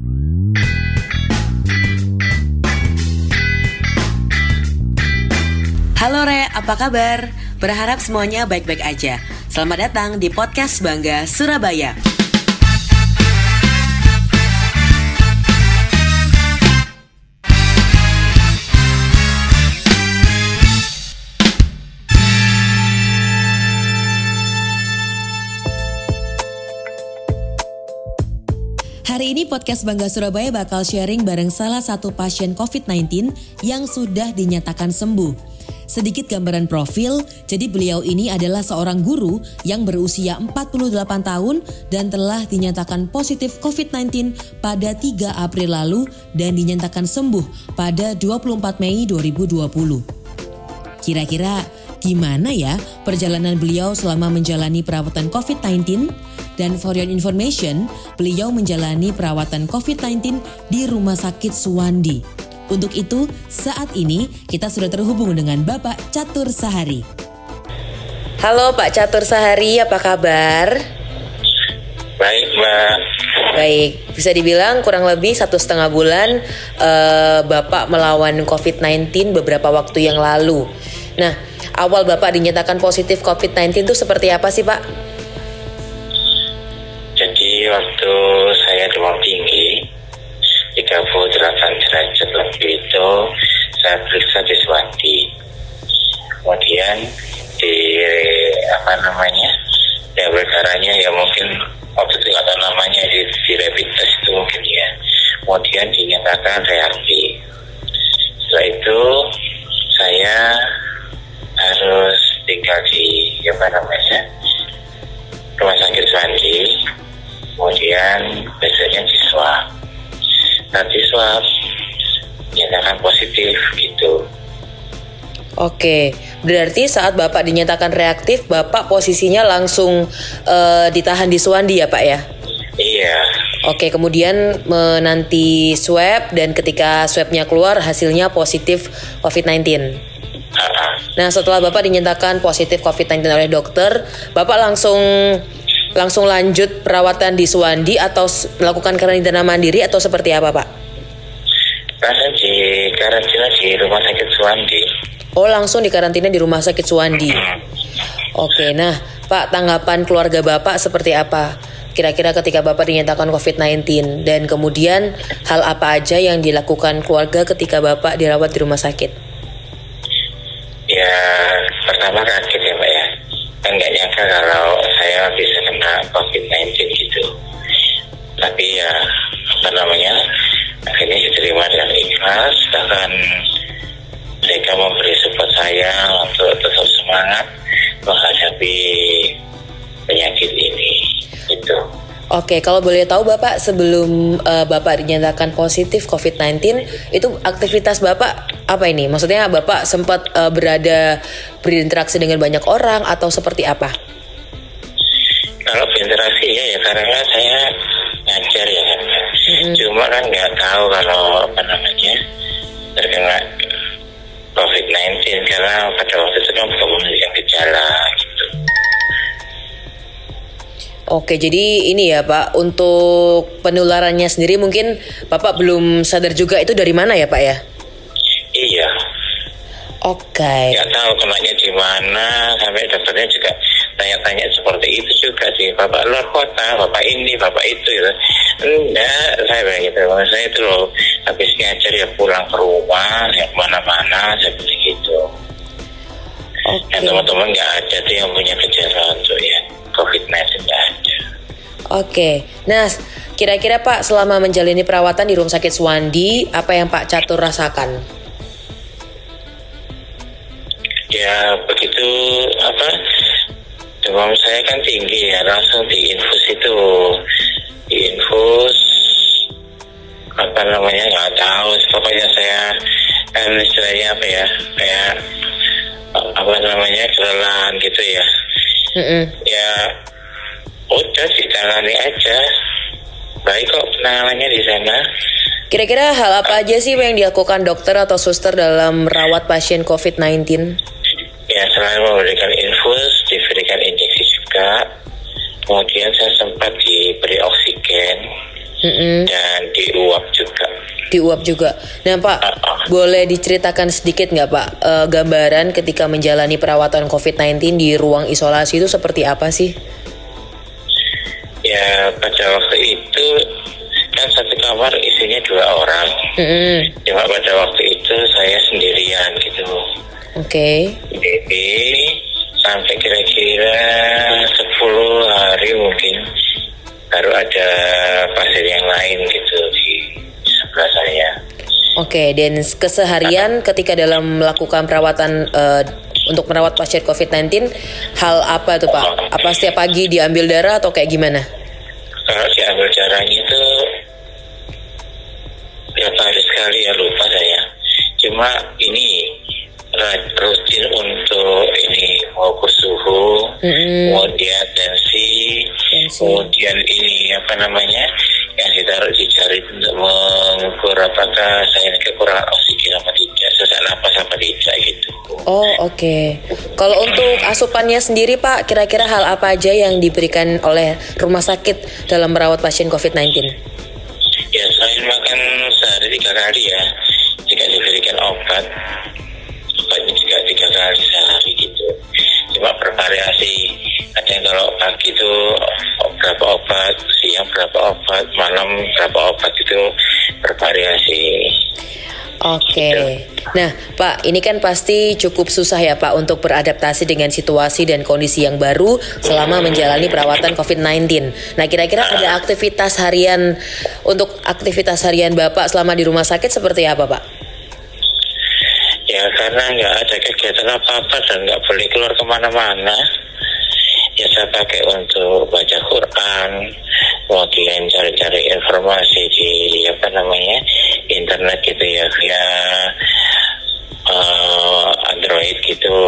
Halo Re, apa kabar? Berharap semuanya baik-baik aja. Selamat datang di podcast Bangga Surabaya. Hari ini podcast Bangga Surabaya bakal sharing bareng salah satu pasien COVID-19 yang sudah dinyatakan sembuh. Sedikit gambaran profil, jadi beliau ini adalah seorang guru yang berusia 48 tahun dan telah dinyatakan positif COVID-19 pada 3 April lalu dan dinyatakan sembuh pada 24 Mei 2020. Kira-kira gimana ya perjalanan beliau selama menjalani perawatan COVID-19? Dan for your information, beliau menjalani perawatan COVID-19 di Rumah Sakit Suwandi. Untuk itu, saat ini kita sudah terhubung dengan Bapak Catur Sahari. Halo Pak Catur Sahari, apa kabar? Baik, Mbak. Baik, bisa dibilang kurang lebih satu setengah bulan uh, Bapak melawan COVID-19 beberapa waktu yang lalu. Nah, awal Bapak dinyatakan positif COVID-19 itu seperti apa sih Pak? waktu saya demam tinggi 38 derajat lebih itu saya periksa di Swati kemudian di apa namanya ya darahnya ya mungkin waktu itu nggak tahu namanya di, di rapid test itu mungkin ya. Kemudian dinyatakan reaktif. Setelah itu saya apa namanya rumah sakit Swati kemudian besoknya di swab nanti swab dinyatakan positif gitu Oke, berarti saat Bapak dinyatakan reaktif, Bapak posisinya langsung uh, ditahan di Suwandi ya Pak ya? Iya. Oke, kemudian menanti swab dan ketika swabnya keluar hasilnya positif COVID-19. Nah, setelah Bapak dinyatakan positif COVID-19 oleh dokter, Bapak langsung langsung lanjut perawatan di Suwandi atau melakukan karantina mandiri atau seperti apa Pak? Karena di karantina di rumah sakit Suwandi. Oh langsung di karantina di rumah sakit Suwandi. Hmm. Oke, nah Pak tanggapan keluarga Bapak seperti apa? Kira-kira ketika Bapak dinyatakan COVID-19 dan kemudian hal apa aja yang dilakukan keluarga ketika Bapak dirawat di rumah sakit? Pertama kaget ya Pak ya. Kan nggak nyangka kalau saya bisa kena COVID-19 gitu tapi ya apa namanya akhirnya diterima dengan ikhlas bahkan mereka memberi support saya untuk tetap semangat menghadapi penyakit ini itu. Oke, kalau boleh tahu Bapak sebelum uh, Bapak dinyatakan positif COVID-19 itu aktivitas Bapak apa ini? Maksudnya Bapak sempat uh, berada berinteraksi dengan banyak orang atau seperti apa? kalau berinteraksi ya ya karena saya ngajar ya kan mm-hmm. cuma kan nggak tahu kalau apa namanya terkena COVID-19 karena pada waktu itu kan belum menunjukkan gejala gitu. Oke, jadi ini ya Pak, untuk penularannya sendiri mungkin Bapak belum sadar juga itu dari mana ya Pak ya? Oke. Okay. Nggak tahu kenanya di mana, sampai dokternya juga tanya-tanya seperti itu juga sih bapak luar kota bapak ini bapak itu gitu enggak saya bilang gitu saya itu loh habis ngajar ya pulang ke rumah ya ke mana-mana bilang gitu okay. dan teman-teman nggak ada tuh yang punya gejala untuk ya covid-19 nggak ada oke okay. nah kira-kira pak selama menjalani perawatan di rumah sakit Suwandi apa yang pak Catur rasakan ya begitu apa demam saya kan tinggi ya langsung diinfus itu. Diinfus apa namanya nggak tahu pokoknya saya kan istilahnya apa ya kayak apa namanya kelelahan gitu ya. Mm-hmm. ya udah ditangani aja. Baik kok penanganannya di sana. Kira-kira hal apa aja sih yang dilakukan dokter atau suster dalam merawat pasien COVID-19? Ya, selain memberikan infus, diberikan injeksi juga. Kemudian saya sempat diberi oksigen Mm-mm. dan diuap juga. Diuap juga. Nah Pak, boleh diceritakan sedikit nggak Pak eh, gambaran ketika menjalani perawatan COVID-19 di ruang isolasi itu seperti apa sih? Ya pada waktu itu kan satu kamar isinya dua orang. Mm-mm. Cuma pada waktu itu saya sendirian gitu. Oke. BB sampai kira-kira 10 hari mungkin baru ada pasien yang lain gitu di sebelah saya. Oke, dan keseharian ketika dalam melakukan perawatan eh, untuk merawat pasien COVID-19, hal apa tuh Pak? Apa setiap pagi diambil darah atau kayak gimana? Kalau diambil darahnya itu berapa hari sekali ya lupa saya. Cuma ini ra- rutin untuk ini mengukur suhu, Mm-mm. kemudian tensi, Tensi. kemudian ini apa namanya yang ditaruh di jari untuk mengukur apakah saya ini kekurangan oksigen apa tidak, sesak napas apa tidak gitu. Oh oke. Kalau untuk asupannya sendiri Pak, kira-kira hal apa aja yang diberikan oleh rumah sakit dalam merawat pasien COVID-19? Ya selain makan sehari tiga kali ya, jika diberikan obat, juga tiga kali sehari gitu. Cuma bervariasi. Ada yang kalau pagi itu berapa obat, siang berapa obat, malam berapa obat itu bervariasi. Oke. Nah, Pak, ini kan pasti cukup susah ya, Pak, untuk beradaptasi dengan situasi dan kondisi yang baru selama menjalani perawatan COVID-19. Nah, kira-kira ada aktivitas harian untuk aktivitas harian Bapak selama di rumah sakit seperti apa, Pak? Ya karena nggak ada kegiatan apa-apa dan nggak boleh keluar ke mana-mana. Ya saya pakai untuk baca Quran, kemudian cari-cari informasi di apa namanya internet gitu ya via eh, Android gitu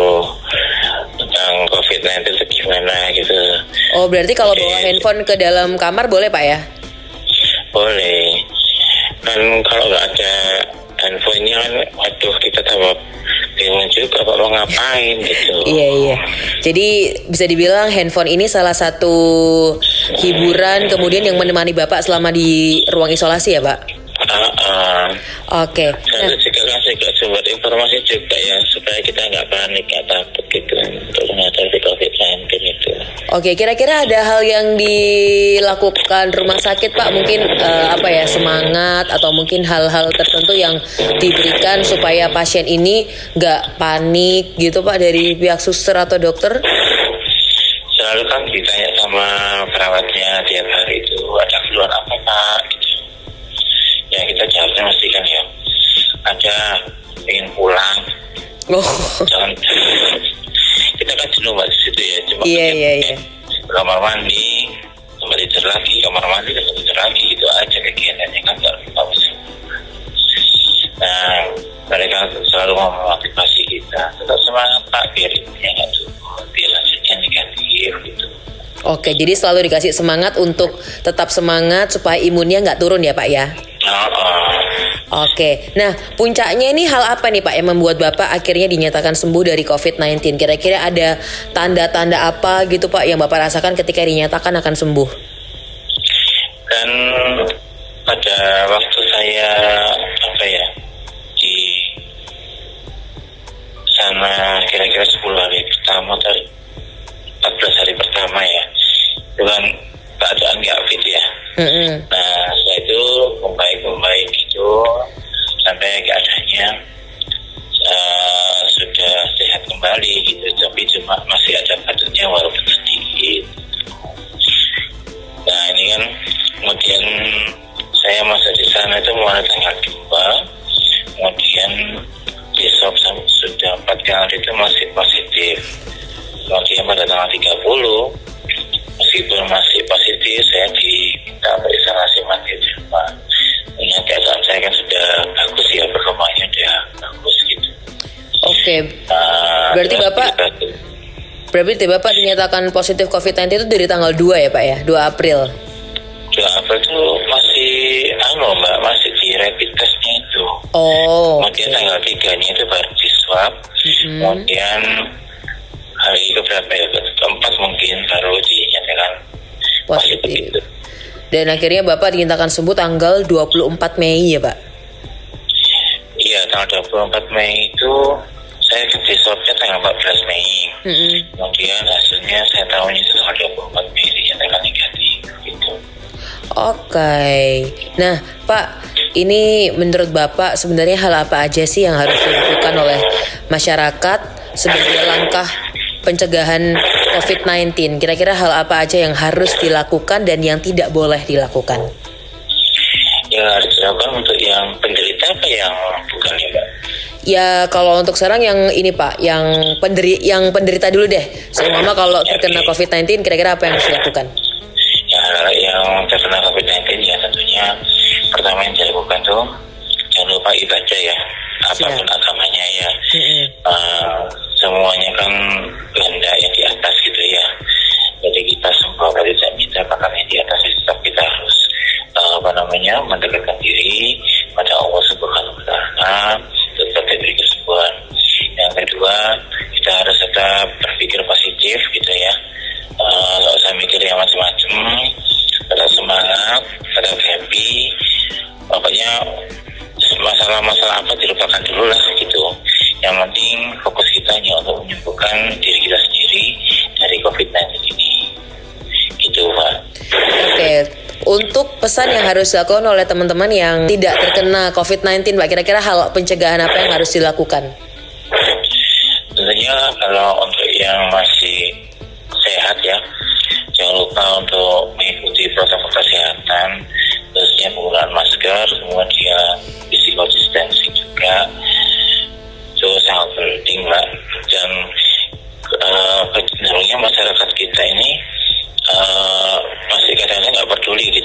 tentang COVID-19 itu gimana gitu. Oh, berarti kalau bawa handphone ke dalam kamar boleh, Pak ya? Boleh. Kan kalau nggak ada ngapain gitu. Iya iya. Jadi bisa dibilang handphone ini salah satu hiburan kemudian yang menemani bapak selama di ruang isolasi ya pak. Oke. Saya Nah, juga kasih ke sumber informasi juga ya supaya kita nggak panik nggak takut gitu untuk menghadapi COVID-19 itu. oke. Kira-kira ada hal yang dilakukan rumah sakit pak? Mungkin eh, apa ya semangat atau mungkin hal-hal tertentu yang diberikan supaya pasien ini nggak panik gitu pak dari pihak suster atau dokter? Selalu kan ditanya sama perawatnya tiap hari itu ada keluhan apa pak gitu. Ya kita jawabnya mesti kan ya ada ingin pulang Oh. jangan kita kan jenuh mbak di situ ya cuma Iya, iya, iya. kamar mandi tempat tidur lagi kamar mandi tempat tidur lagi gitu aja kegiatannya kan nggak usah nah mereka selalu mau memotivasi kita tetap semangat pak biar imunnya nggak turun biar lanjutnya negatif gitu Oke, jadi selalu dikasih semangat untuk tetap semangat supaya imunnya nggak turun ya Pak ya? nah, eh, Oke, nah puncaknya ini hal apa nih Pak yang membuat Bapak akhirnya dinyatakan sembuh dari COVID-19? Kira-kira ada tanda-tanda apa gitu Pak yang Bapak rasakan ketika dinyatakan akan sembuh? dan pada waktu saya apa ya di sana kira-kira 10 hari pertama atau 14 hari pertama ya kan keadaan nggak fit ya. Nah setelah itu membaik membaik gitu sampai keadaannya eh, sudah sehat kembali gitu. Tapi cuma masih ada batuknya walaupun sedikit. Nah ini kan kemudian saya masuk di sana itu mulai tanggal 2 kemudian besok sudah empat kali itu masih positif. Kemudian pada tanggal 30 meskipun masih positif saya diminta untuk isolasi mandiri di rumah. Ini keadaan saya kan sudah bagus ya perkembangannya sudah bagus gitu. Oke, Nah, Berarti terus Bapak- berarti Bapak dinyatakan positif COVID-19 itu dari tanggal 2 ya Pak ya? 2 April. 2 April itu masih anu mbak masih di rapid testnya itu. Oh, kemudian tanggal tiganya itu baru di swab. Kemudian hari ke berapa ya keempat mungkin baru dinyatakan positif positif. Dan akhirnya Bapak dinyatakan sembuh tanggal 24 Mei ya Pak? Iya, tanggal 24 Mei itu saya di swabnya tanggal 14 Mei. Mm -hmm. Kemudian hasilnya saya tahu itu tanggal 24 Mei dinyatakan negatif gitu. Oke. Okay. Nah, Pak, ini menurut Bapak sebenarnya hal apa aja sih yang harus dilakukan oleh masyarakat sebagai langkah pencegahan COVID-19? Kira-kira hal apa aja yang harus dilakukan dan yang tidak boleh dilakukan? Harus dilakukan untuk yang penderita apa yang bukan ya Pak? Ya kalau untuk sekarang yang ini Pak, yang penderi yang penderita dulu deh. Selama kalau terkena COVID-19 kira-kira apa yang harus dilakukan? Ya yang terkena COVID-19 ya tentunya pertama yang dilakukan tuh jangan lupa ibadah ya apa pun Siap. agamanya ya. Mm -hmm. uh, semuanya kan kehendak yang di atas gitu ya jadi kita semua dari kita bahkan yang di atas tetap kita harus uh, apa namanya mendekatkan diri pada Allah Subhanahu Wa Taala tetap diberi kesembuhan yang kedua kita harus tetap berpikir positif gitu ya uh, nggak usah mikir yang macam-macam tetap semangat tetap happy pokoknya masalah-masalah apa untuk pesan yang harus dilakukan oleh teman-teman yang tidak terkena COVID-19, Pak, kira-kira hal pencegahan apa yang harus dilakukan? Tentunya kalau untuk yang masih sehat ya, jangan lupa untuk mengikuti protokol kesehatan, khususnya penggunaan masker, kemudian physical distancing juga, itu sangat penting mbak dan uh, masyarakat kita ini uh, masih kadang-kadang nggak peduli gitu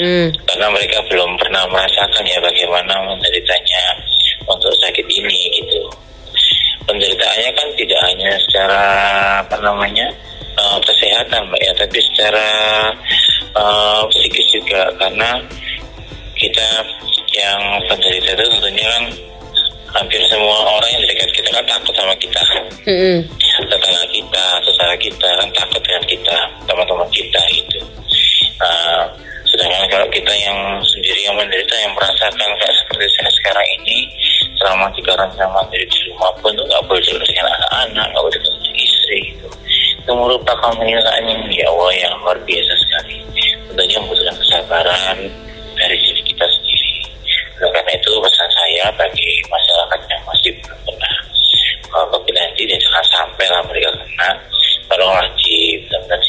mm-hmm. karena mereka belum pernah merasakan ya bagaimana menderitanya untuk sakit ini gitu penderitaannya kan tidak hanya secara apa namanya uh, kesehatan mbak ya tapi secara uh, psikis juga karena kita yang penderita itu tentunya kan hampir semua orang yang dekat kita kan takut sama kita mm-hmm. tetangga kita saudara kita kan takut dengan kita teman-teman kita itu uh, sedangkan kalau kita yang sendiri yang menderita yang merasakan kayak seperti saya sekarang ini selama tiga karantina mandiri di rumah pun tuh nggak boleh dengan anak-anak nggak boleh dengan istri gitu. Itu merupakan pengilaan yang ya Allah yang luar biasa sekali. Tentunya membutuhkan kesabaran dari diri kita sendiri. Oleh karena itu pesan saya bagi masyarakat yang masih belum pernah uh, COVID-19 dan jangan sampai lah mereka kena, tolonglah di benar-benar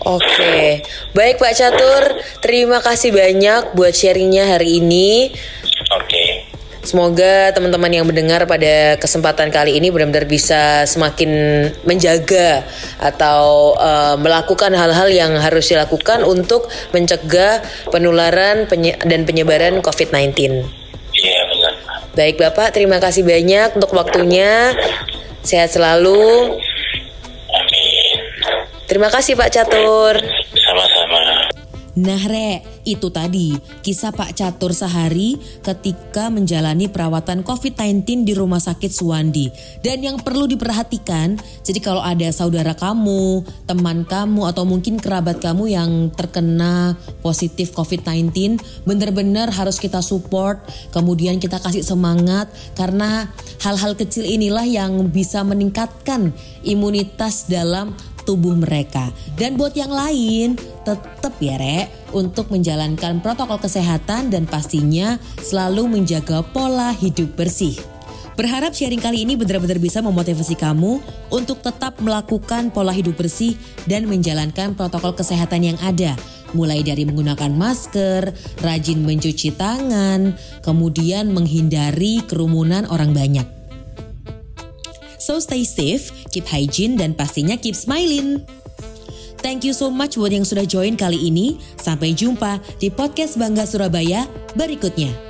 Oke, baik Pak Catur, terima kasih banyak buat sharingnya hari ini. Oke. Semoga teman-teman yang mendengar pada kesempatan kali ini benar-benar bisa semakin menjaga atau uh, melakukan hal-hal yang harus dilakukan untuk mencegah penularan penye dan penyebaran COVID-19. Iya benar. Baik Bapak, terima kasih banyak untuk waktunya. Sehat selalu. Terima kasih Pak Catur. Sama-sama. Nah Re, itu tadi kisah Pak Catur sehari ketika menjalani perawatan COVID-19 di Rumah Sakit Suwandi. Dan yang perlu diperhatikan, jadi kalau ada saudara kamu, teman kamu, atau mungkin kerabat kamu yang terkena positif COVID-19, benar-benar harus kita support, kemudian kita kasih semangat karena hal-hal kecil inilah yang bisa meningkatkan imunitas dalam tubuh mereka. Dan buat yang lain, tetap ya Rek, untuk menjalankan protokol kesehatan dan pastinya selalu menjaga pola hidup bersih. Berharap sharing kali ini benar-benar bisa memotivasi kamu untuk tetap melakukan pola hidup bersih dan menjalankan protokol kesehatan yang ada. Mulai dari menggunakan masker, rajin mencuci tangan, kemudian menghindari kerumunan orang banyak. So stay safe, keep hygiene, dan pastinya keep smiling. Thank you so much buat yang sudah join kali ini. Sampai jumpa di podcast Bangga Surabaya berikutnya.